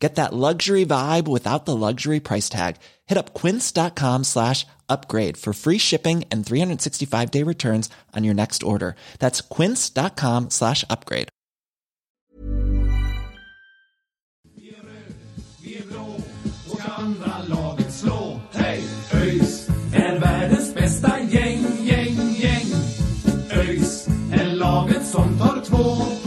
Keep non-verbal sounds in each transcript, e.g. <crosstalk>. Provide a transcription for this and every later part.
Get that luxury vibe without the luxury price tag. Hit up quince.com slash upgrade for free shipping and 365 day returns on your next order. That's quince.com slash upgrade. är världens bästa gäng, gäng, gäng. Är laget som tar två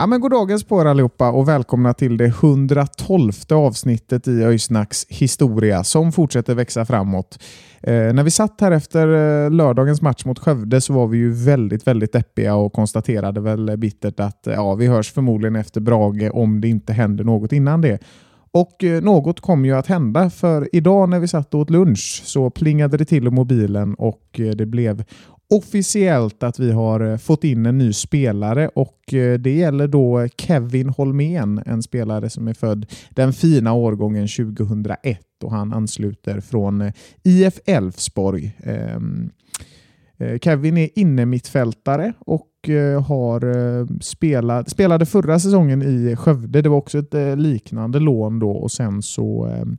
Ja, men god dagens på er allihopa och välkomna till det 112 avsnittet i Öysnacks historia som fortsätter växa framåt. Eh, när vi satt här efter eh, lördagens match mot Skövde så var vi ju väldigt, väldigt deppiga och konstaterade väl bittert att eh, ja, vi hörs förmodligen efter Brage om det inte händer något innan det. Och eh, något kom ju att hända för idag när vi satt och åt lunch så plingade det till i mobilen och eh, det blev officiellt att vi har eh, fått in en ny spelare och eh, det gäller då Kevin Holmén, en spelare som är född den fina årgången 2001 och han ansluter från eh, IF Elfsborg. Ehm, Kevin är innermittfältare och har spelat, spelade förra säsongen i Skövde. Det var också ett liknande lån då och sen så ehm,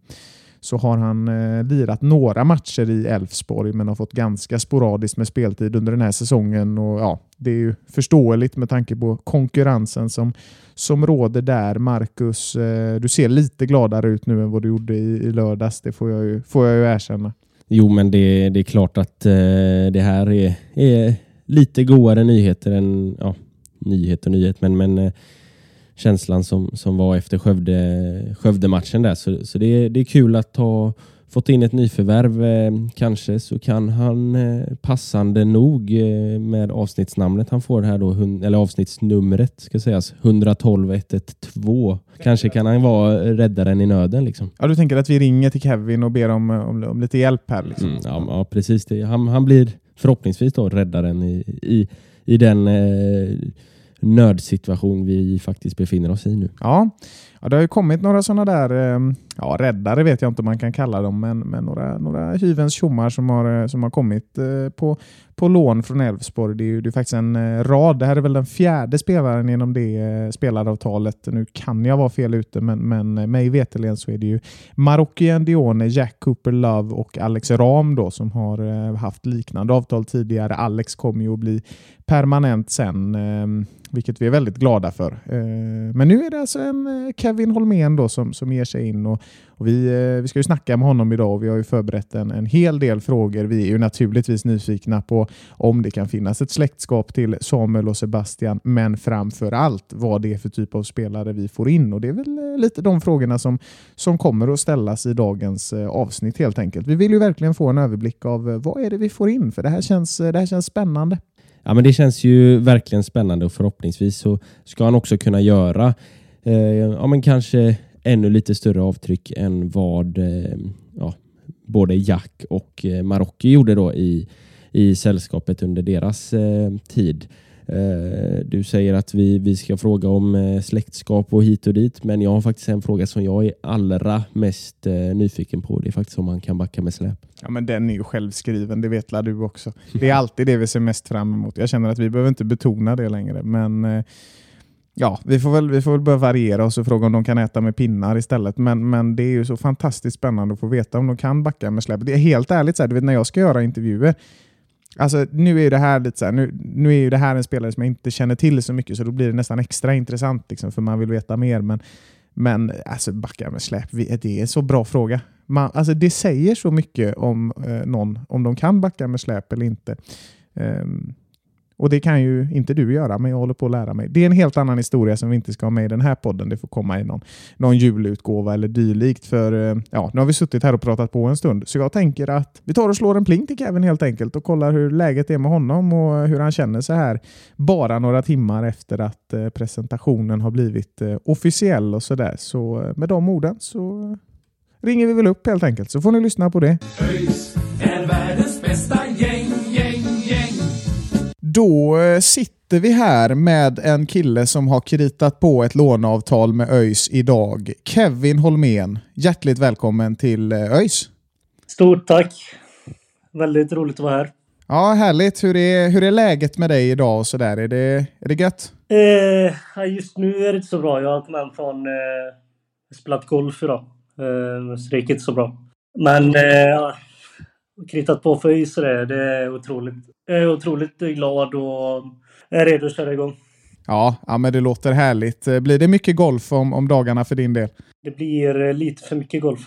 så har han eh, lirat några matcher i Elfsborg men har fått ganska sporadiskt med speltid under den här säsongen. Och, ja, det är ju förståeligt med tanke på konkurrensen som, som råder där. Marcus, eh, du ser lite gladare ut nu än vad du gjorde i, i lördags. Det får jag ju, får jag ju erkänna. Jo, men det, det är klart att eh, det här är, är lite godare nyheter än ja, nyhet och nyhet, men, men eh, känslan som, som var efter Skövde, Skövde-matchen där. Så, så det, är, det är kul att ha fått in ett nyförvärv. Eh, kanske så kan han eh, passande nog eh, med avsnittsnamnet han får här då, eller avsnittsnumret ska sägas, 112 112. Kanske kan han vara räddaren i nöden liksom. Ja, du tänker att vi ringer till Kevin och ber om, om, om lite hjälp här? Liksom. Mm, ja, ja, precis. Det. Han, han blir förhoppningsvis då räddaren i, i, i den eh, nödsituation vi faktiskt befinner oss i nu. Ja, ja det har ju kommit några sådana där, ehm, ja räddare vet jag inte om man kan kalla dem, men, men några, några hyvens tjommar som har, eh, som har kommit eh, på, på lån från Elfsborg. Det är ju det är faktiskt en eh, rad. Det här är väl den fjärde spelaren genom det spelaravtalet. Nu kan jag vara fel ute, men, men mig veterligen så är det ju Marockian Dione, Jack Cooper Love och Alex Ram då som har haft liknande avtal tidigare. Alex kommer ju att bli permanent sen, ehm, vilket vi är väldigt glada för. Men nu är det alltså en Kevin Holmén då som, som ger sig in och, och vi, eh, vi ska ju snacka med honom idag och vi har ju förberett en, en hel del frågor. Vi är ju naturligtvis nyfikna på om det kan finnas ett släktskap till Samuel och Sebastian, men framför allt vad det är för typ av spelare vi får in. Och Det är väl eh, lite de frågorna som, som kommer att ställas i dagens eh, avsnitt helt enkelt. Vi vill ju verkligen få en överblick av eh, vad är det vi får in, för det här känns, eh, det här känns spännande. Ja, men det känns ju verkligen spännande och förhoppningsvis så ska han också kunna göra eh, ja, men kanske ännu lite större avtryck än vad eh, ja, både Jack och eh, Marocki gjorde då i, i sällskapet under deras eh, tid. Eh, du säger att vi, vi ska fråga om eh, släktskap och hit och dit, men jag har faktiskt en fråga som jag är allra mest eh, nyfiken på. Det är faktiskt om man kan backa med släp. Ja, men den är ju självskriven, det vet la du också. Det är alltid det vi ser mest fram emot. Jag känner att vi behöver inte betona det längre, men eh, ja, vi får, väl, vi får väl börja variera oss och fråga om de kan äta med pinnar istället. Men, men det är ju så fantastiskt spännande att få veta om de kan backa med släp. Det är helt ärligt, så här, du vet när jag ska göra intervjuer, Alltså, nu är det här lite så här, nu, nu är ju det här en spelare som jag inte känner till så mycket så då blir det nästan extra intressant liksom, för man vill veta mer. Men, men alltså, backa med släp, det är en så bra fråga. Man, alltså, det säger så mycket om eh, någon, om de kan backa med släp eller inte. Ehm, och det kan ju inte du göra, men jag håller på att lära mig. Det är en helt annan historia som vi inte ska ha med i den här podden. Det får komma i någon, någon julutgåva eller dylikt. För eh, ja, nu har vi suttit här och pratat på en stund. Så jag tänker att vi tar och slår en pling till Kevin helt enkelt och kollar hur läget är med honom och hur han känner sig här bara några timmar efter att eh, presentationen har blivit eh, officiell och sådär. Så med de orden så ringer vi väl upp helt enkelt så får ni lyssna på det. ÖIS är världens bästa gäng. Då eh, sitter vi här med en kille som har kritat på ett låneavtal med ÖIS idag. Kevin Holmén, hjärtligt välkommen till eh, ÖIS. Stort tack. Väldigt roligt att vara här. Ja, härligt. Hur är, hur är läget med dig idag och sådär? Är det, är det gött? Eh, just nu är det inte så bra. Jag kom hem från... Eh, spelat golf idag. Eh, så det gick inte så bra. Men eh, kritat på för och det. Är otroligt. Jag är otroligt glad och är redo att köra igång. Ja, ja men det låter härligt. Blir det mycket golf om, om dagarna för din del? Det blir eh, lite för mycket golf.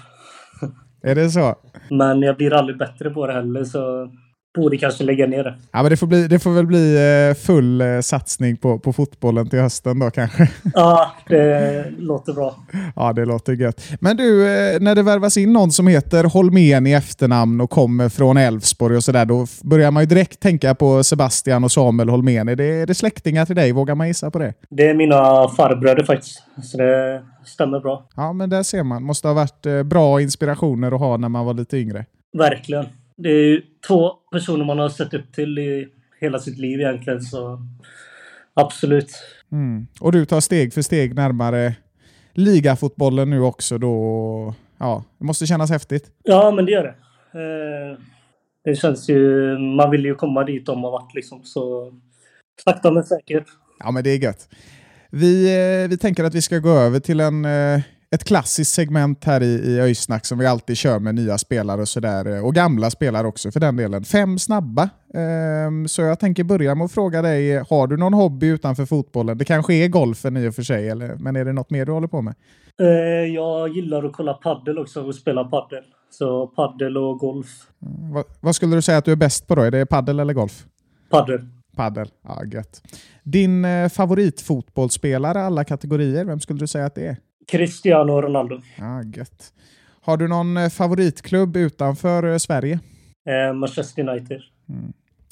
Är det så? Men jag blir aldrig bättre på det heller så borde kanske lägga ner det. Ja, men det, får bli, det får väl bli eh, full eh, satsning på, på fotbollen till hösten då kanske. <laughs> Ja, det låter bra. Ja, det låter gött. Men du, eh, när det värvas in någon som heter Holmén i efternamn och kommer från Elfsborg och sådär, då börjar man ju direkt tänka på Sebastian och Samuel Holmén. Är det, är det släktingar till dig? Vågar man gissa på det? Det är mina farbröder faktiskt. Så det stämmer bra. Ja, men där ser man. Måste ha varit bra inspirationer att ha när man var lite yngre. Verkligen. Det är ju två personer man har sett upp till i hela sitt liv egentligen. Så absolut. Mm. Och du tar steg för steg närmare ligafotbollen nu också då. Ja, det måste kännas häftigt. Ja, men det gör det. Eh, det känns ju... Man vill ju komma dit de har varit liksom. Så sakta men säkert. Ja, men det är gött. Vi, eh, vi tänker att vi ska gå över till en, eh, ett klassiskt segment här i, i Öjsnack som vi alltid kör med nya spelare och sådär. eh, Och gamla spelare också för den delen. Fem snabba. Ehm, Så jag tänker börja med att fråga dig, har du någon hobby utanför fotbollen? Det kanske är golfen i och för sig, eller, men är det något mer du håller på med? Eh, jag gillar att kolla paddel också och spela paddel. Så paddel och golf. Vad, vad skulle du säga att du är bäst på då? Är det paddel eller golf? Paddel. Paddel, ja gött. Din eh, favoritfotbollsspelare alla kategorier, vem skulle du säga att det är? Cristiano Ronaldo. Ja, gött. Har du någon eh, favoritklubb utanför eh, Sverige? Eh, Manchester United.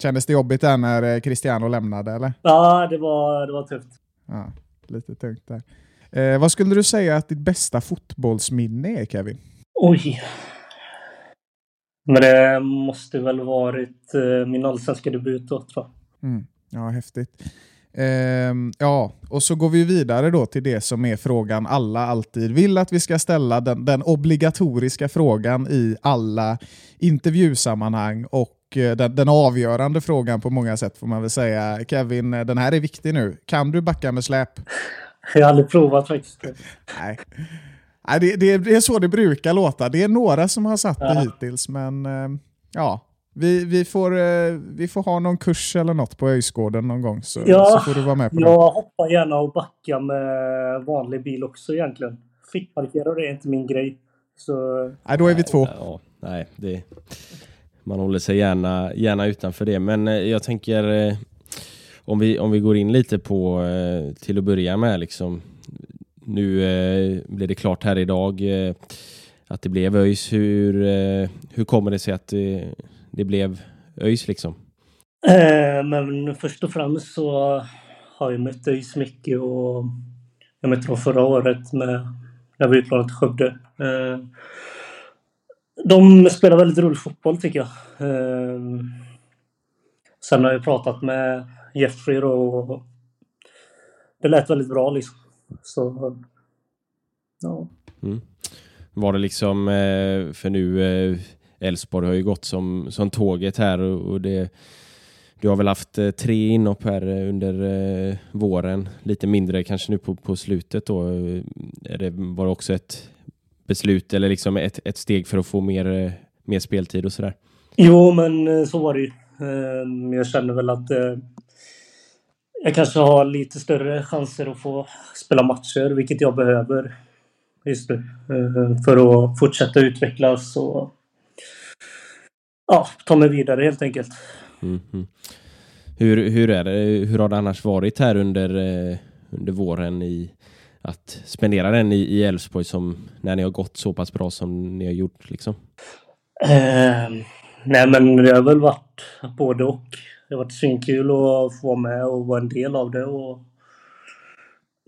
Kändes det jobbigt där när eh, Cristiano lämnade eller? Ja, det var, det var tufft. Ja, lite tungt där. Eh, vad skulle du säga att ditt bästa fotbollsminne är Kevin? Oj. Men det måste väl varit eh, min allsvenska debut då, tror jag. Mm. Ja, häftigt. Ehm, ja, och så går vi vidare då till det som är frågan alla alltid vill att vi ska ställa. Den, den obligatoriska frågan i alla intervjusammanhang och eh, den, den avgörande frågan på många sätt får man väl säga. Kevin, eh, den här är viktig nu. Kan du backa med släp? Jag har aldrig provat faktiskt. <laughs> Nej. Nej det, det, det är så det brukar låta. Det är några som har satt det Ja. hittills, men eh, ja. Vi, vi, får, eh, vi får ha någon kurs eller något på Öjsgården någon gång, så, Ja, så får du vara med på det. Jag hoppar gärna och backar med vanlig bil också egentligen. Fickparkera det är inte min grej. Så Nej, då är vi två. Ja, nej, det, man håller sig gärna, gärna utanför det. Men eh, jag tänker eh, om vi, om vi går in lite på eh, till att börja med liksom. Nu eh, blir det klart här idag eh, att det blev ÖIS. Hur, eh, hur kommer det sig att det, det blev ÖIS liksom? Eh, men först och främst så har jag mött ÖIS mycket och jag mötte dem förra året med, när vi utlånade till Skövde. Eh, de spelar väldigt rolig fotboll tycker jag. Eh, sen har jag pratat med Jeffrey och det lät väldigt bra liksom. Så ja. Var det liksom, eh, för nu eh, Elfsborg har ju gått som, som tåget här och, och det du har väl haft eh, tre inhopp här eh, under eh, våren, lite mindre kanske nu på, på slutet då. Eh, är det, var det också ett beslut eller liksom ett, ett steg för att få mer, mer speltid och sådär? Jo, men så var det ju. Ehm, jag känner väl att jag kanske har lite större chanser att få spela matcher, vilket jag behöver just nu. För att fortsätta utvecklas och ja, ta mig vidare helt enkelt. Mm, mm. hur, hur, är det, hur har det annars varit här under, eh, under våren i att spendera den i Elfsborg som när ni har gått så pass bra som ni har gjort? Liksom? Eh, nej, men det har väl varit både och. Det har varit svinkul att få vara med och vara en del av det. Och...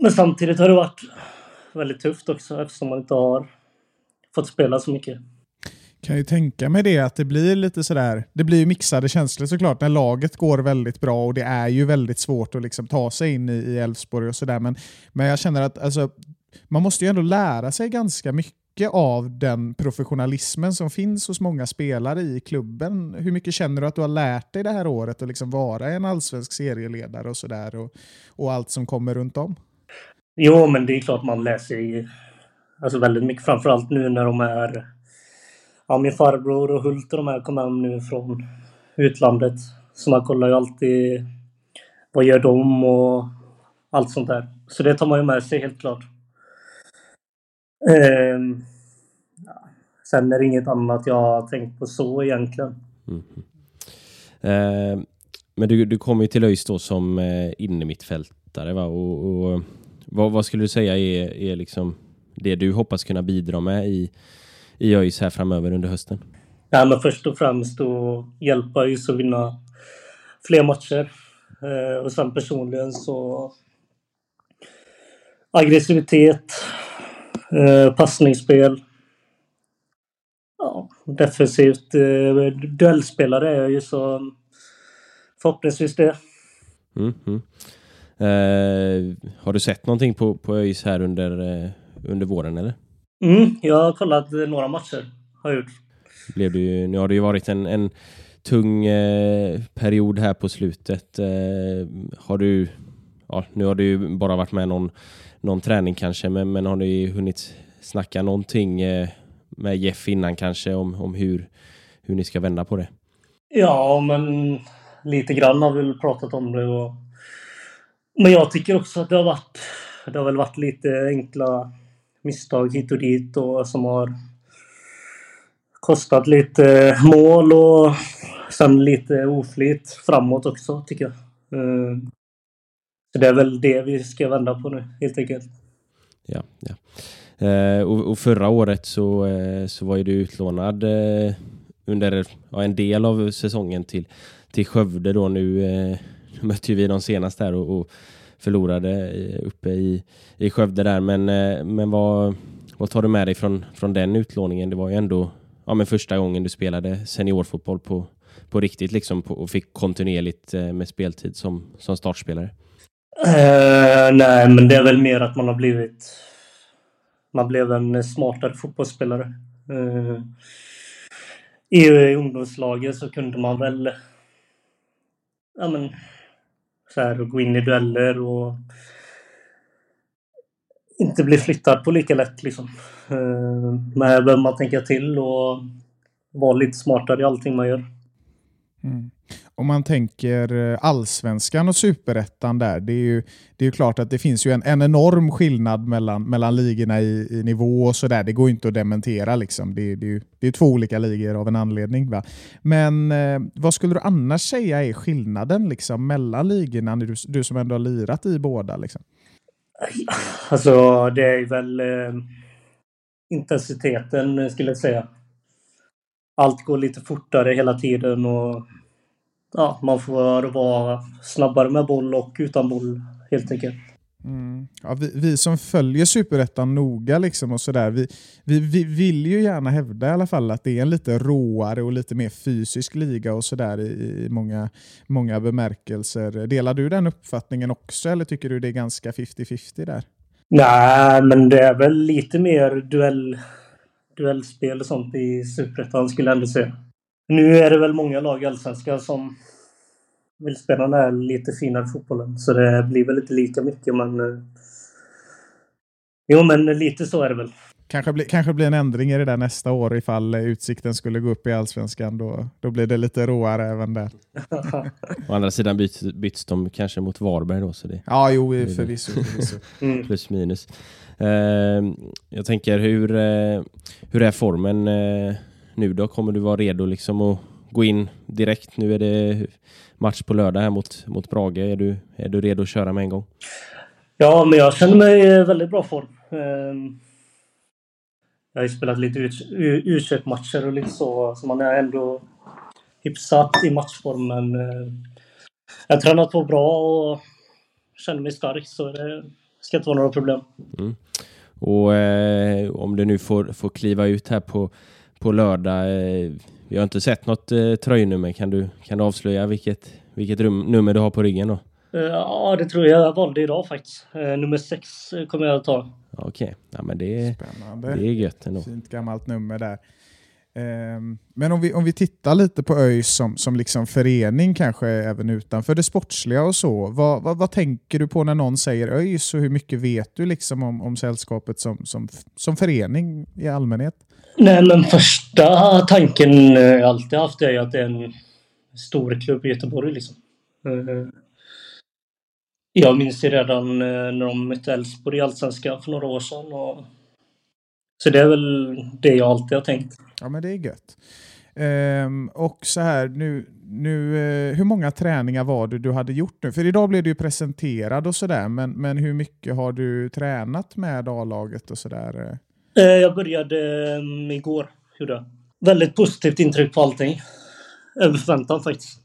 Men samtidigt har det varit väldigt tufft också eftersom man inte har fått spela så mycket. Kan ju tänka mig det att det blir lite sådär. Det blir ju mixade känslor såklart när laget går väldigt bra och det är ju väldigt svårt att liksom ta sig in i Elfsborg och sådär. Men, men jag känner att alltså, man måste ju ändå lära sig ganska mycket av den professionalismen som finns hos många spelare i klubben. Hur mycket känner du att du har lärt dig det här året att liksom vara en allsvensk serieledare och sådär och, och allt som kommer runt om? Jo, men det är klart man läser sig alltså väldigt mycket, framförallt nu när de är ja, min farbror och Hult och de här kom hem nu från utlandet. Så man kollar ju alltid vad gör de och allt sånt där. Så det tar man ju med sig helt klart. Eh, sen är det inget annat jag har tänkt på så egentligen. Mm. Eh, men du, du kom ju till ÖIS då som eh, innermittfältare va? Och, och vad, vad, skulle du säga är, är liksom det du hoppas kunna bidra med i, i ÖIS här framöver under hösten? Ja, men först och främst att hjälpa ÖIS att vinna fler matcher. Eh, och sen personligen så aggressivitet, eh, passningsspel. Ja, defensivt. Eh, duellspelare är jag ju så förhoppningsvis det. Mm, mm. Eh, har du sett någonting på, på ÖIS här under, under våren eller? Mm, jag har kollat några matcher. Har jag gjort. Blev det nu har det ju varit en, en tung eh, period här på slutet. Eh, har du, ja, nu har du ju bara varit med någon, någon träning kanske, men, men har du hunnit snacka någonting eh, med Jeff innan kanske om, om hur, hur ni ska vända på det? Ja, men lite grann har vi väl pratat om det. Och... Men jag tycker också att det har varit, det har väl varit lite enkla misstag hit och dit och som har kostat lite mål och sen lite oflyt framåt också tycker jag. Eh, så det är väl det vi ska vända på nu helt enkelt. Ja, ja. Eh, och, förra året så, eh, så var ju du utlånad under ja, en del av säsongen till, till Skövde då nu. Eh, mötte vi de senaste här och, och förlorade uppe i, i Skövde där. Men, eh, men vad, vad tar du med dig från, från den utlåningen? Det var ju ändå ja, men första gången du spelade seniorfotboll på, på riktigt liksom, på, och fick kontinuerligt eh, med speltid som, som startspelare? Uh, nej, men det är väl mer att man har blivit... Man blev en smartare fotbollsspelare. Uh, I ungdomslaget så kunde man väl... Ja, men... Så här, gå in i dueller och inte bli flyttad på lika lätt. Liksom. Eh, men här behöver man tänka till och vara lite smartare i allting man gör. Mm. Om man tänker eh, allsvenskan och superettan där, det är ju, det är ju klart att det finns ju en, en enorm skillnad mellan, mellan ligorna i, i nivå och sådär. Det går inte att dementera. Liksom. Det, det, är ju, det är två olika ligor av en anledning. Va? Men eh, vad skulle du annars säga är skillnaden liksom, mellan ligorna, du, du som ändå har lirat i båda? Liksom? Alltså, det är väl eh, intensiteten skulle jag säga. Allt går lite fortare hela tiden och ja, man får vara snabbare med boll och utan boll helt enkelt. Mm. Ja, vi, vi, som följer Superettan noga liksom och sådär, vi, vi, vi, vill ju gärna hävda i alla fall att det är en lite råare och lite mer fysisk liga och sådär i, i många, många bemärkelser. Delar du den uppfattningen också eller tycker du det är ganska 50-50 där? Nej, men det är väl lite mer duell, duellspel och sånt i Superettan skulle jag ändå säga. Nu är det väl många lag i Allsvenskan som vill spela den här lite finare fotbollen. Så det blir väl inte lika mycket men... Eh, jo men lite så är det väl. Kanske, bli, kanske blir en ändring i det där nästa år ifall Utsikten skulle gå upp i Allsvenskan. Då, då blir det lite råare även där. Å andra sidan byts, byts de kanske mot Varberg då. Så det, ja, jo förvisso. förvisso. mm. <laughs> Plus minus. Uh, jag tänker hur, uh, hur är formen uh, nu då? Kommer du vara redo liksom att gå in direkt. Nu är det match på lördag här mot, mot Brage. Är du, är du redo att köra med en gång? Ja, men jag känner mig i väldigt bra form. Ehm, Jag har ju spelat lite u 21 matcher och lite så, så man är ändå hyfsat i matchformen. Eh, Jag har tränat på bra och känner mig stark, så det ska inte vara några problem. Och eh, om du nu får, får kliva ut här på, på lördag. Eh, vi har inte sett något eh, tröjnummer. Kan du, kan du avslöja vilket, vilket rum, nummer du har på ryggen då? Eh, Ja, det tror jag jag valde idag faktiskt. Eh, Nummer sex eh, kommer jag att ta. Okej, ja, men det, är- Spännande. det är gött ändå. Fint gammalt nummer där. Ehm, Men om vi, om vi tittar lite på ÖIS som, som liksom förening, kanske även utanför det sportsliga och så. Vad, vad, vad tänker du på när någon säger ÖIS och hur mycket vet du liksom om, om sällskapet som, som, som förening i allmänhet? Nej, men första tanken eh, jag alltid haft är ju att det är en stor klubb i Göteborg. Liksom. Eh, jag minns ju redan eh, när de mötte Elfsborg i Allsvenskan för några år sedan. Och... Så det är väl det jag alltid har tänkt. Ja, men det är gött. Um, och så här, nu, nu, uh, hur många träningar var det du hade gjort nu? För idag blev du ju presenterad och sådär, men, men hur mycket har du tränat med A-laget och sådär? Eh, Jag började mm, igår, gjorde. Väldigt positivt intryck på allting. Över förväntan faktiskt.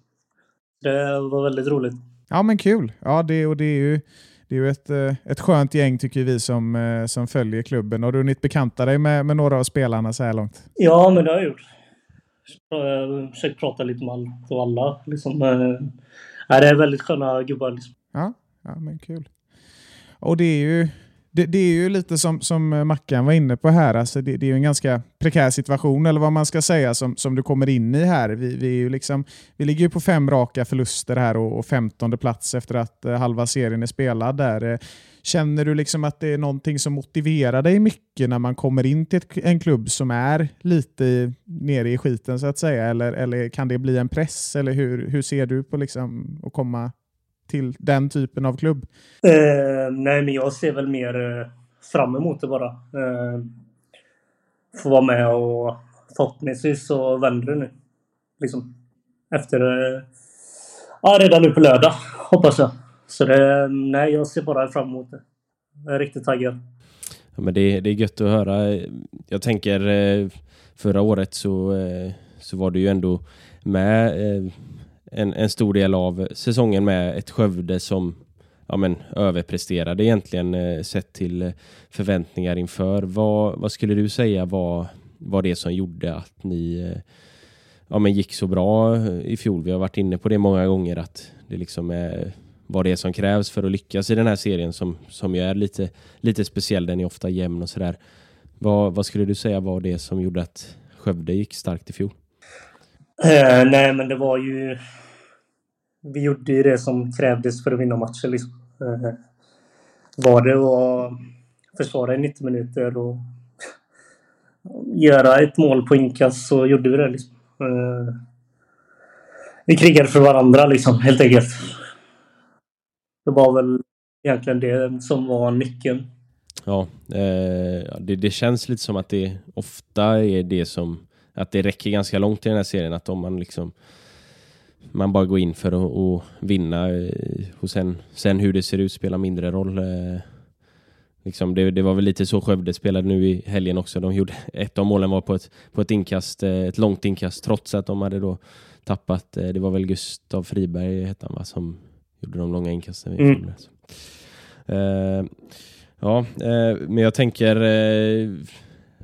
Det var väldigt roligt. Ja, men kul. Ja, det, och det är ju, det är ju ett, eh, ett skönt gäng tycker vi som, eh, som följer klubben. Har du hunnit bekanta dig med, med några av spelarna så här långt? Ja, men det har jag gjort. Jag har försökt prata lite med allt och alla. Liksom. Nej, det är väldigt sköna gubbar. Liksom. Ja, ja men kul. Och det är ju, det, det är ju lite som, som Mackan var inne på här, alltså det, det är ju en ganska prekär situation, eller vad man ska säga, som, som du kommer in i här. Vi, vi, är ju liksom, vi ligger ju på fem raka förluster här och, och femtonde plats efter att eh, halva serien är spelad där. Eh, Känner du liksom att det är någonting som motiverar dig mycket när man kommer in till ett, en klubb som är lite nere i skiten så att säga? Eller, eller kan det bli en press? Eller hur, hur ser du på liksom att komma till den typen av klubb? Eh, nej, men jag ser väl mer eh, fram emot det bara. Eh, få vara med och förhoppningsvis så vänder det nu. Liksom. Efter... Eh, ja, redan nu på lördag, hoppas jag. Så det, nej, jag ser bara fram emot det. Jag är riktigt taggad. Ja, men det, det är gött att höra. Jag tänker eh, förra året så, eh, så var du ju ändå med en, en stor del av säsongen med ett Skövde som ja, men, överpresterade egentligen eh, sett till eh, förväntningar inför. Vad, vad skulle du säga var, var det som gjorde att ni eh, ja, men gick så bra eh, i fjol? Vi har varit inne på det många gånger att det liksom är vad det är som krävs för att lyckas i den här serien som, som ju är lite, lite speciell. Den är ofta jämn och sådär. Vad, vad skulle du säga var det som gjorde att Skövde gick starkt i fjol? Eh, nej, men det var ju... Vi gjorde ju det som krävdes för att vinna matchen. Liksom. Eh, var det att försvara i 90 minuter och göra ett mål på inkast så gjorde vi det. Liksom. Eh, vi krigade för varandra liksom, helt enkelt. Det var väl egentligen det som var nyckeln. Ja, eh, det, det känns lite som att det ofta är det som att det räcker ganska långt i den här serien att om man liksom man bara går in för att, att vinna eh, och sen, sen hur det ser ut spelar mindre roll. Eh, liksom det, det var väl lite så Skövde spelade nu i helgen också. De gjorde, <laughs> ett av målen var på ett, på ett inkast, eh, ett långt inkast trots att de hade då tappat, det var väl Gustav Friberg hette han va, som gjorde de långa inkasten. Mm. Eh, Ja, eh, men jag tänker eh,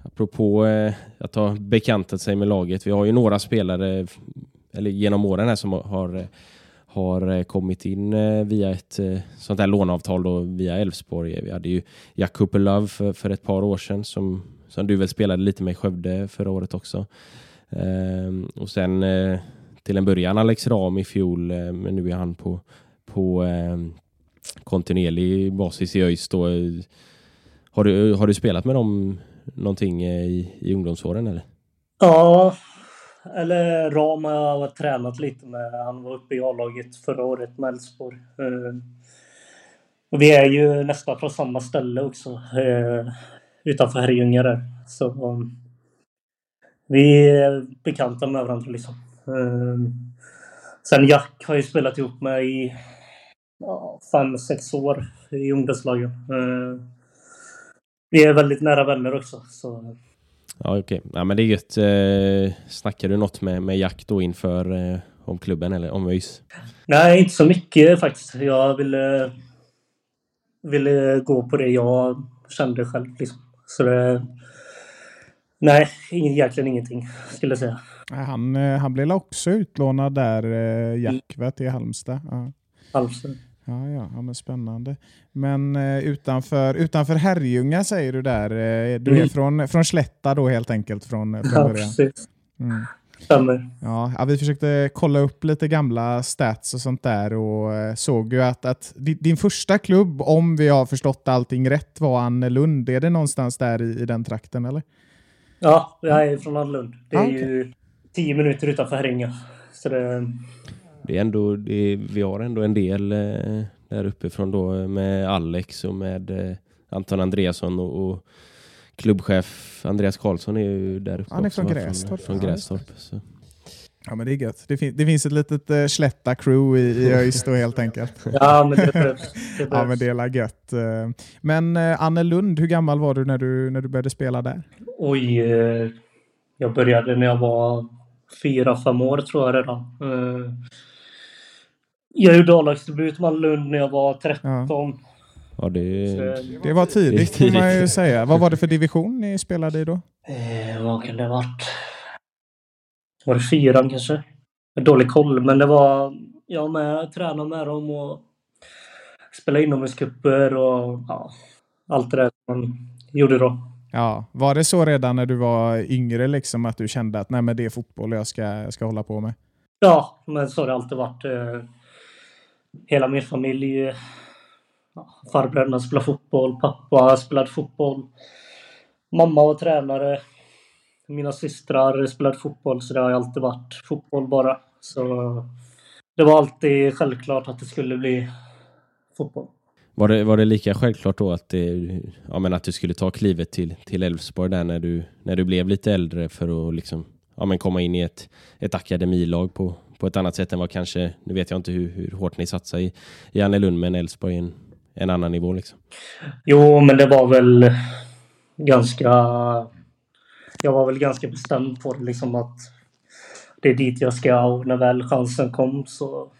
apropå eh, att ha bekantat sig med laget. Vi har ju några spelare eller genom åren här som har, har eh, kommit in eh, via ett eh, sånt här låneavtal då via Elfsborg. Vi hade ju Jack Cooper för, för ett par år sedan som, som du väl spelade lite med i Skövde förra året också. Ehm, och sen eh, till en början Alex Ram i fjol, eh, men nu är han på, på eh, kontinuerlig basis i ÖIS. Har du, har du spelat med dem någonting eh, i, i ungdomsåren eller? Ja, eller Ram har jag tränat lite med. Han var uppe i A-laget förra året med Elfsborg. Eh, och vi är ju nästan från samma ställe också. Eh, utanför Herrljunga där. Så vi är bekanta med varandra liksom. Sen Jack har jag ju spelat ihop med i ja, fem, sex år i ungdomslagen. Eh, vi är väldigt nära vänner också. Så. Ja, okej. Ja, men det är gött. Eh, snackar du något med, med Jack då inför eh, om klubben eller om ÖIS? Nej, inte så mycket faktiskt. Jag ville, ville gå på det jag kände själv. Liksom. Så det, nej, egentligen ingenting skulle jag säga. Han, eh, han blev också utlånad där, eh, Jack, va, till Halmstad. Ja. Halmstad. Ja, ja, ja, men spännande. Men eh, utanför, utanför Herrljunga säger du där. Eh, du är Mm. från, från Slätta då helt enkelt från, från Ja, början. precis. Mm. Stämmer. Ja, ja, vi försökte kolla upp lite gamla stats och sånt där och eh, såg ju att, att di- din första klubb, om vi har förstått allting rätt, var Annelund. Är det någonstans där i, i den trakten eller? Ja, jag är från Annelund. Det är Ah, okej. ju tio minuter utanför Herrljunga. Så det, Det är ändå, det är, vi har ändå en del eh, där uppifrån då eh, med Alex och med eh, Anton Andreasson och, och klubbchef Andreas Karlsson är ju där uppe Han är också, från va? Grästorp. Från, från Ja, Grästorp. Så. Ja, men det är gött. Det, fin- det finns ett litet uh, Slätta-crew i, i ÖIS helt enkelt. <laughs> ja, men det behövs. <laughs> Ja, men det är gött. Eh, Men uh, Annelund, hur gammal var du när du, när du började spela där? Oj, eh, jag började när jag var fyra, fem år tror jag redan. Eh, Jag gjorde A-lagsdebut med Lund när jag var 13. Ja, det Så, är, Det var tidigt, Det får man ju tidigt. säga. Vad var det för division ni spelade i då? eh, vad kan det ha varit? Var det fyran kanske? Jag har Dålig koll, men det var... Jag med, tränade med dem och spelade inomhuscuper och ja, allt det där man gjorde då. Ja, var det så redan när du var yngre liksom att du kände att nej, men det är fotboll jag ska, ska hålla på med? Ja, men så har det alltid varit. Hela min familj. Eh, ja, farbröderna spelade fotboll, pappa spelade fotboll. Mamma var tränare. Mina systrar spelade fotboll, så det har ju alltid varit fotboll bara. Så det var alltid självklart att det skulle bli fotboll. var, det, var det lika självklart då att, det, ja, men att du skulle ta klivet till till Elfsborg där när du, när du blev lite äldre för att liksom, ja, men komma in i ett, ett akademilag på, på ett annat sätt än vad kanske, nu vet jag inte hur, hur hårt ni satsar i, i Annelund, men Elfsborg en, en annan nivå liksom. Jo, men det var väl ganska... Jag var väl ganska bestämd på det, liksom att det är dit jag ska och när väl chansen kom så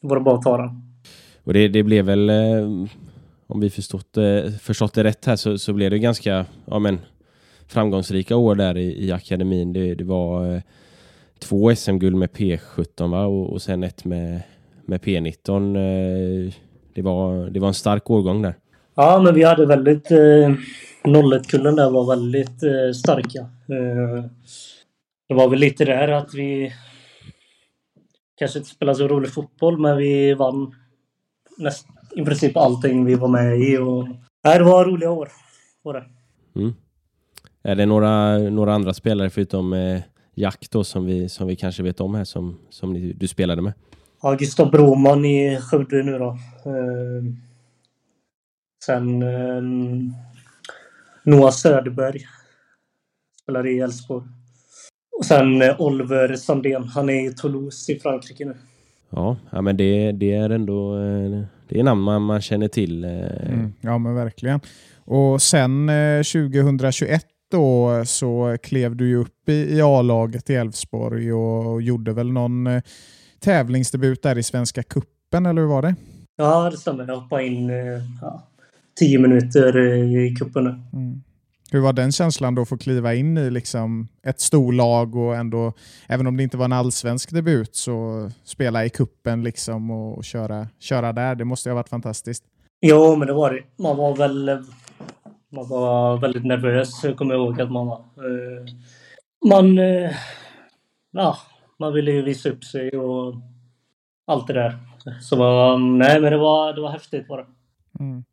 var det bara att ta den. Och det, det blev väl, eh, om vi förstått, eh, förstått det rätt här, så, så blev det ganska ja, men, framgångsrika år där i, i akademin. Det, det var eh, två SM-guld med P17 va? Och, och sen ett med, med P19. Eh, det, var, det var en stark årgång där. Ja, men vi hade väldigt... Eh, 01-kullen där var väldigt eh, starka. Eh, det var väl lite där att vi kanske inte spelade så rolig fotboll, men vi vann näst, i princip allting vi var med i. Och, nej, det var roliga år. Var det. Mm. Är det några, några andra spelare förutom eh, Jack då som vi, som vi kanske vet om här som, som ni, du spelade med? Ja, Gustav Broman i Skövde nu då. Eh, sen eh, Noah Söderberg. Spelar i Elfsborg. Och sen eh, Oliver Sandén. Han är i Toulouse i Frankrike nu. Ja, ja men det, det är ändå eh, det är namn man, man känner till. eh, Mm, ja, men verkligen. Och sen eh, 2021 då så klev du ju upp i, i A-laget i Elfsborg och gjorde väl någon eh, tävlingsdebut där i Svenska Kuppen eller hur var det? Ja, det stämmer. Jag hoppade in eh, ja, tio minuter eh, i cupen. Mm. Hur var den känslan då att få kliva in i liksom ett storlag och ändå, även om det inte var en allsvensk debut, så spela i kuppen liksom och köra, köra där. Det måste ju ha varit fantastiskt. Jo, men det var det. Man var väl... Man var väldigt nervös, jag kommer ihåg att man var. Man... Eh, ja, man ville ju visa upp sig och allt det där. Så man, nej, men det var, det var häftigt bara. Mm.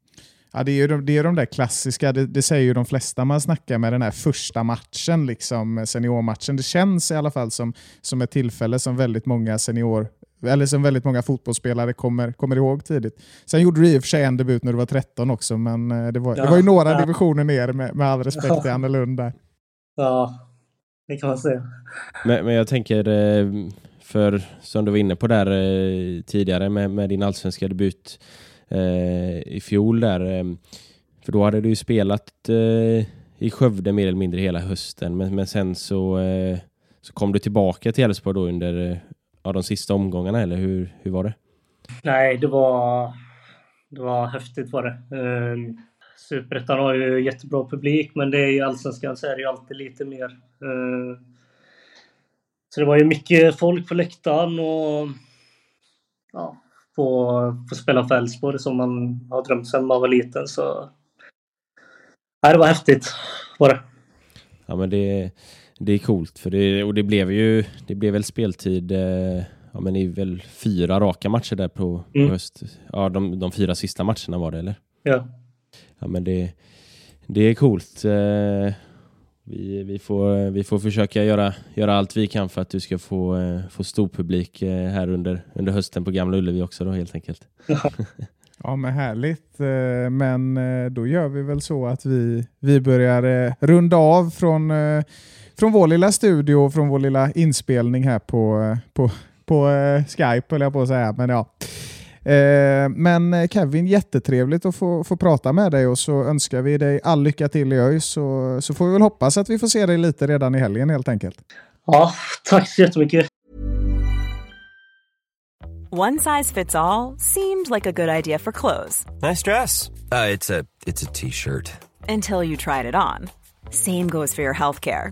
Ja, det är ju de, det är de där klassiska, det, det säger ju de flesta man snackar med, den här första matchen, liksom, seniormatchen. Det känns i alla fall som, som ett tillfälle som väldigt många senior eller som väldigt många fotbollsspelare kommer, kommer ihåg tidigt. Sen gjorde du i och för sig en debut när du var 13 också, men eh, det var, det Ja, var ju några ja. divisioner ner med, med all respekt till Annelund där. Ja, Det kan man säga. Men, men jag tänker, eh, för som du var inne på där eh, tidigare med, med din allsvenska debut eh, i fjol där. För då hade du ju spelat eh, i Skövde mer eller mindre hela hösten. Men, men sen så, eh, så kom du tillbaka till Elfsborg då under ja, de sista omgångarna, eller hur, hur var det? Nej, det var, det var häftigt var det. Um, Superettan har ju jättebra publik, men det är i Allsvenskan så är det ju alltid lite mer. Uh, så det var ju mycket folk på läktaren och ja, få, få spela för Elfsborg som man har drömt sedan man var liten. Så Nej, det var häftigt. Var det. Ja, men det, det är coolt. För det, och det blev ju det blev väl speltid eh, ja, men i väl fyra raka matcher där på, mm. på höst. Ja, de, de fyra sista matcherna var det, eller? Ja. Ja, men det, det är coolt. Eh, vi, vi, får, vi får försöka göra, göra allt vi kan för att du ska få, eh, få stor publik eh, här under, under hösten på Gamla Ullevi också då helt enkelt. Ja, <laughs> men härligt. Eh, men eh, då gör vi väl så att vi, vi börjar runda av från, från vår lilla studio och från vår lilla inspelning här på, på, på Skype, höll jag på att säga. Men ja. Men Kevin, jättetrevligt att få, få prata med dig och så önskar vi dig all lycka till i ÖIS så, så får vi väl hoppas att vi får se dig lite redan i helgen helt enkelt. Ja, tack så jättemycket. One size fits all seemed like a good idea for clothes. Nice dress. Uh, it's a it's a t-shirt. Until you tried it on. Same goes for your healthcare.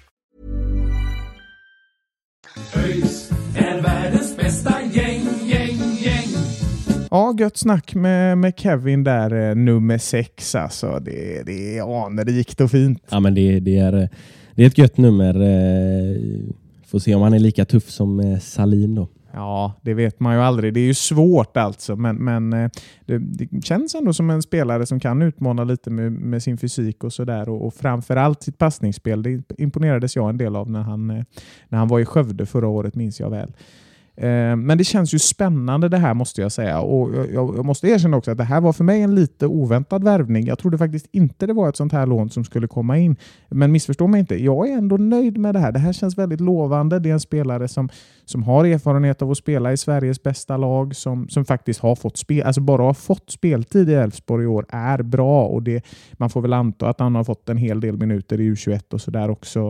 Ja, gött snack med, med Kevin där, eh, nummer sex. Alltså, det, det är anrikt och fint. Ja, men det, det, är, det är ett gött nummer. Eh, får se om han är lika tuff som eh, Salin då. Ja, det vet man ju aldrig. Det är ju svårt alltså, men, men eh, det, det känns ändå som en spelare som kan utmana lite med, med sin fysik och sådär och, och framförallt sitt passningsspel. Det imponerades jag en del av när han, eh, när han var i Skövde förra året, minns jag väl. Eh, men det känns ju spännande det här måste jag säga. Och jag, jag, måste erkänna också att det här var för mig en lite oväntad värvning. Jag trodde faktiskt inte det var ett sånt här lån som skulle komma in. Men missförstå mig inte, jag är ändå nöjd med det här. Det här känns väldigt lovande. Det är en spelare som, som har erfarenhet av att spela i Sveriges bästa lag, som, som faktiskt har fått spel, alltså bara har fått speltid i Elfsborg i år är bra. Och det, man får väl anta att han har fått en hel del minuter i U21 och sådär också.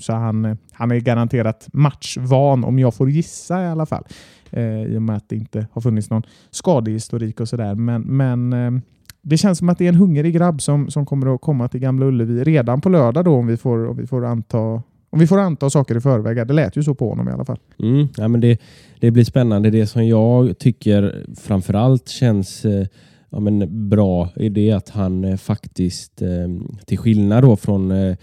Så han, han är garanterat matchvan om jag får gissa i alla fall fall. Eh, I och med att det inte har funnits någon skadehistorik och sådär. Men, men eh, det känns som att det är en hungrig grabb som, som kommer att komma till Gamla Ullevi redan på lördag då om vi får, om vi får anta om vi får anta saker i förväg. Det lät ju så på honom i alla fall. Mm, ja, men det, det blir spännande. Det som jag tycker framförallt känns eh, ja, men bra är det att han eh, faktiskt, eh, till skillnad då från eh,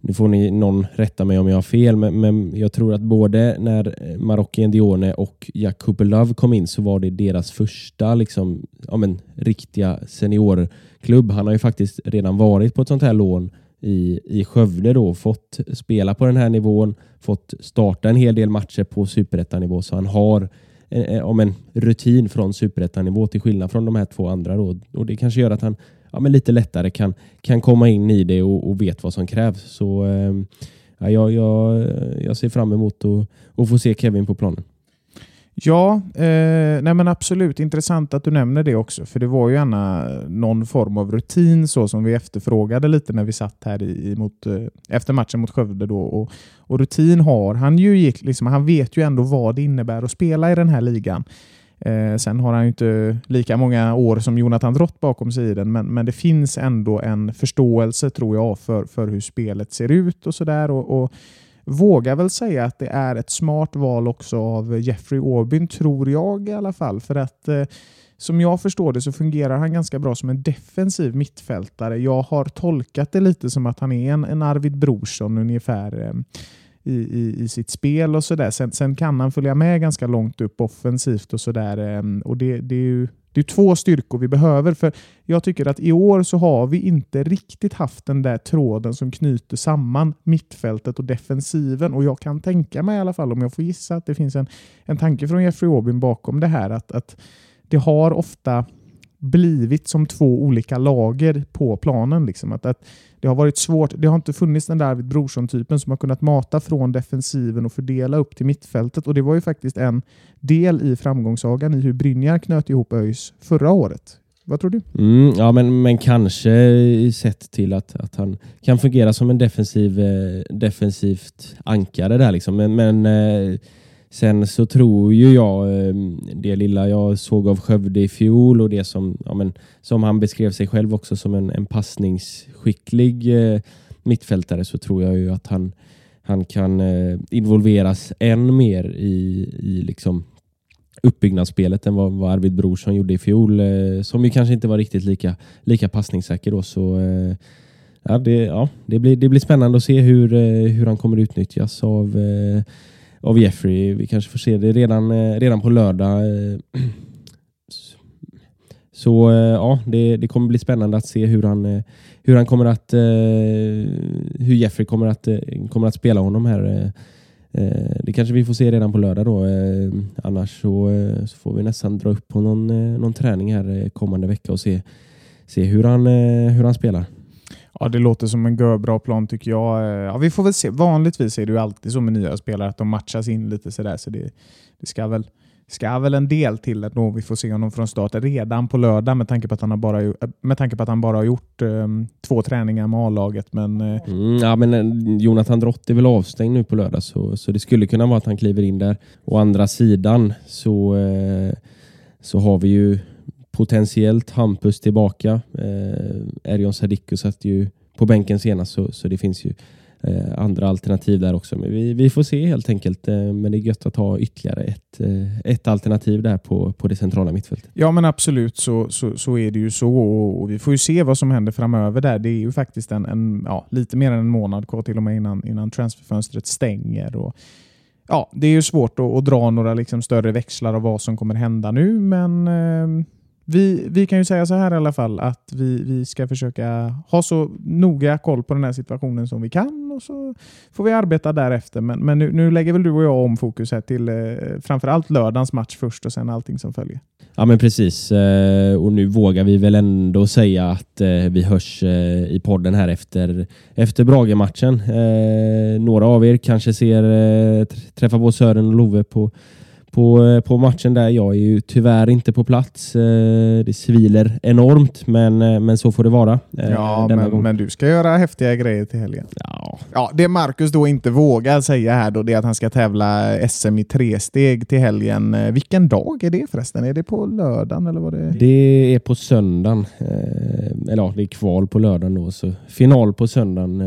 nu får ni någon rätta mig om jag har fel, men, men jag tror att både när eh, Marocki Dione och Jakub Love kom in så var det deras första liksom, ja, men, riktiga seniorklubb. Han har ju faktiskt redan varit på ett sånt här lån i, i Skövde då, fått spela på den här nivån, fått starta en hel del matcher på superettanivå så han har en, en, en rutin från superettanivå till skillnad från de här två andra. Då. Och det kanske gör att han ja, men lite lättare kan, kan komma in i det och, och vet vad som krävs. Så ehm, ja, jag, jag, jag ser fram emot att, att få se Kevin på planen. Ja, eh, nej men absolut. Intressant att du nämner det också. För det var ju gärna någon form av rutin så som vi efterfrågade lite när vi satt här i, mot, eh, efter matchen mot Skövde. Då. Och, och rutin har han ju. Gick, liksom, han vet ju ändå vad det innebär att spela i den här ligan. Eh, sen har han ju inte lika många år som Jonathan Drott bakom sig i den, men, men det finns ändå en förståelse tror jag för, för hur spelet ser ut och sådär. Och, och vågar väl säga att det är ett smart val också av Jeffrey Aubyn, tror jag i alla fall. För att eh, som jag förstår det så fungerar han ganska bra som en defensiv mittfältare. Jag har tolkat det lite som att han är en, en Arvid Brorsson ungefär eh, i, i, i, sitt spel och sådär. Sen, sen kan han följa med ganska långt upp offensivt och sådär. Ehm, och det, det är ju det är två styrkor vi behöver. För Jag tycker att i år så har vi inte riktigt haft den där tråden som knyter samman mittfältet och defensiven. Och jag kan tänka mig i alla fall, om jag får gissa, att det finns en, en tanke från Jeffrey Aubin bakom det här. att, att det har ofta blivit som två olika lager på planen. Liksom. Att, att det har varit svårt. Det har inte funnits den där Arvid Brorsson-typen som har kunnat mata från defensiven och fördela upp till mittfältet. Och Det var ju faktiskt en del i framgångssagan i hur Brynjar knöt ihop ÖIS förra året. Vad tror du? Mm, ja, men, men kanske sett till att, att han kan fungera som en defensiv, eh, defensivt ankare där. Liksom. Men, men eh, Sen så tror ju jag, ehm, det lilla jag såg av Skövde i fjol och det som, ja men, som han beskrev sig själv också som en, en passningsskicklig eh, mittfältare så tror jag ju att han, han kan eh, involveras än mer i, i liksom uppbyggnadsspelet än vad, vad Arvid Brorsson gjorde i fjol. Eh, som ju kanske inte var riktigt lika, lika passningssäker då. Så, ja, det, ja, det, blir, det blir spännande att se hur, hur han kommer utnyttjas av av Jeffrey. Vi kanske får se det redan, eh, redan på lördag. Eh, <clears throat> så eh, ja, det, det kommer bli spännande att se hur han, hur han kommer att hur Jeffrey kommer att, kommer att spela honom här. Det kanske vi får se redan på lördag då. Annars så, så får vi nästan dra upp på någon, någon träning här kommande vecka och se, se hur, han, hur han spelar. Ja, det låter som en bra plan tycker jag. Eh, ja, vi får väl se. Vanligtvis är det ju alltid så med nya spelare att de matchas in lite sådär. Så det, det ska väl ska väl en del till att vi får se honom från start redan på lördag med tanke på att han, har bara, eh, med tanke på att han bara har gjort um, två träningar med A-laget. Men, uh... mm, ja, men Jonathan Drott är väl avstängd nu på lördag så, så det skulle kunna vara att han kliver in där. Å andra sidan så, uh, så har vi ju potentiellt Hampus tillbaka. Eh, Erion Sadiku satt ju på bänken senast så, så det finns ju eh, andra alternativ där också. Men vi, vi får se helt enkelt. Eh, men det är gött att ha ytterligare ett, eh, ett alternativ där på, på det centrala mittfältet. Ja men absolut så, så, så är det ju så och, och, vi får ju se vad som händer framöver där. Det är ju faktiskt en, en ja, lite mer än en månad kvar till och med innan, innan transferfönstret stänger. Och, ja, det är ju svårt att, att dra några liksom större växlar av vad som kommer hända nu men eh, vi, vi kan ju säga så här i alla fall att vi, vi ska försöka ha så noga koll på den här situationen som vi kan och så får vi arbeta därefter. Men, men nu, nu lägger väl du och jag om fokus här till eh, framförallt lördagens match först och sen allting som följer. Ja men precis eh, och nu vågar vi väl ändå säga att eh, vi hörs eh, i podden här efter, efter Brage-matchen. Eh, några av er kanske ser eh, träffa på Sören och Love på på, eh, på matchen där. Jag är ju tyvärr inte på plats. Eh, det sviler enormt, men, eh, men så får det vara. Ja, men, men, du ska göra häftiga grejer till helgen. Ja. Ja, det Marcus då inte vågar säga här då, det är att han ska tävla SM i tresteg till helgen. Vilken dag är det förresten? Är det på lördagen eller vad det? Det är på söndagen. Eller ja, det är kval på lördagen då, så final på söndagen.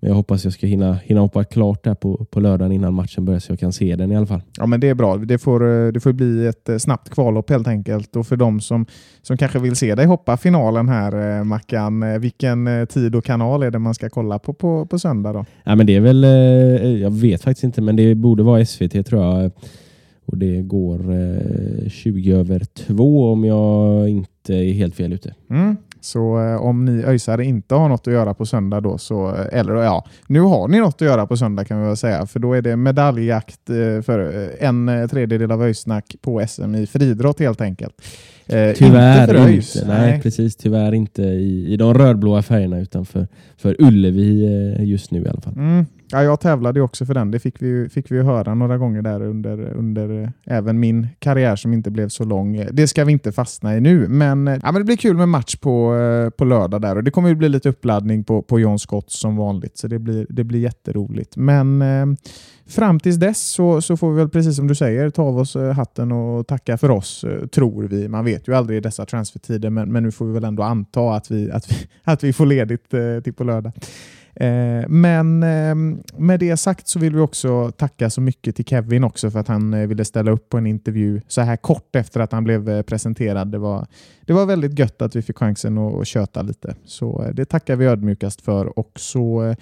Men jag hoppas jag ska hinna, hinna hoppa klart där på, på lördagen innan matchen börjar så jag kan se den i alla fall. Ja, men det är bra. Det får, eh, det får bli ett eh, snabbt kvallopp helt enkelt. Och för de som, som kanske vill se dig hoppa finalen här, eh, Mackan, vilken tid och kanal är det man ska kolla på på, på söndag? Då? Ja, men det är väl, jag vet faktiskt inte, men det borde vara SVT tror jag. Och det går 20 över 2 om jag inte är helt fel ute. Mm. Så eh, om ni öjsare inte har något att göra på söndag då, så, eh, eller ja, nu har ni något att göra på söndag kan vi väl säga, för då är det medaljjakt eh, för en tredjedel av öjsnack på SM i friidrott helt enkelt. Tyvärr inte, ÖIS, inte. Nej, nej, precis. Tyvärr inte i, i de rödblåa färgerna utan för, för Ullevi just nu i alla fall. Mm. Ja, jag tävlade ju också för den. Det fick vi, fick vi ju höra några gånger där under, under eh, även min karriär som inte blev så lång. Det ska vi inte fastna i nu, men, eh, ja, men det blir kul med match på, eh, på lördag där och det kommer ju bli lite uppladdning på, på John Scott som vanligt, så det blir, det blir jätteroligt. Men eh, fram tills dess så, så får vi väl precis som du säger ta av oss hatten och tacka för oss, tror vi. Man vet ju aldrig i dessa transfertider, men, men nu får vi väl ändå anta att vi, att vi, att vi får ledigt eh, till på lördag. Eh, men eh, med det sagt så vill vi också tacka så mycket till Kevin också för att han eh, ville ställa upp på en intervju så här kort efter att han blev presenterad. Det var, det var väldigt gött att vi fick chansen att köta lite. Så det tackar vi ödmjukast för och så,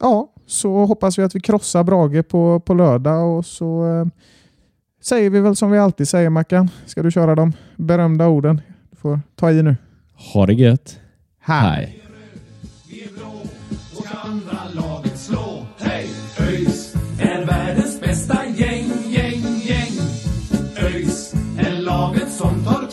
ja, så hoppas vi att vi krossar Brage på, på lördag och så säger vi väl som vi alltid säger Mackan. Ska du köra de berömda orden? Du får ta i nu. Ha det gött. Hej. son todos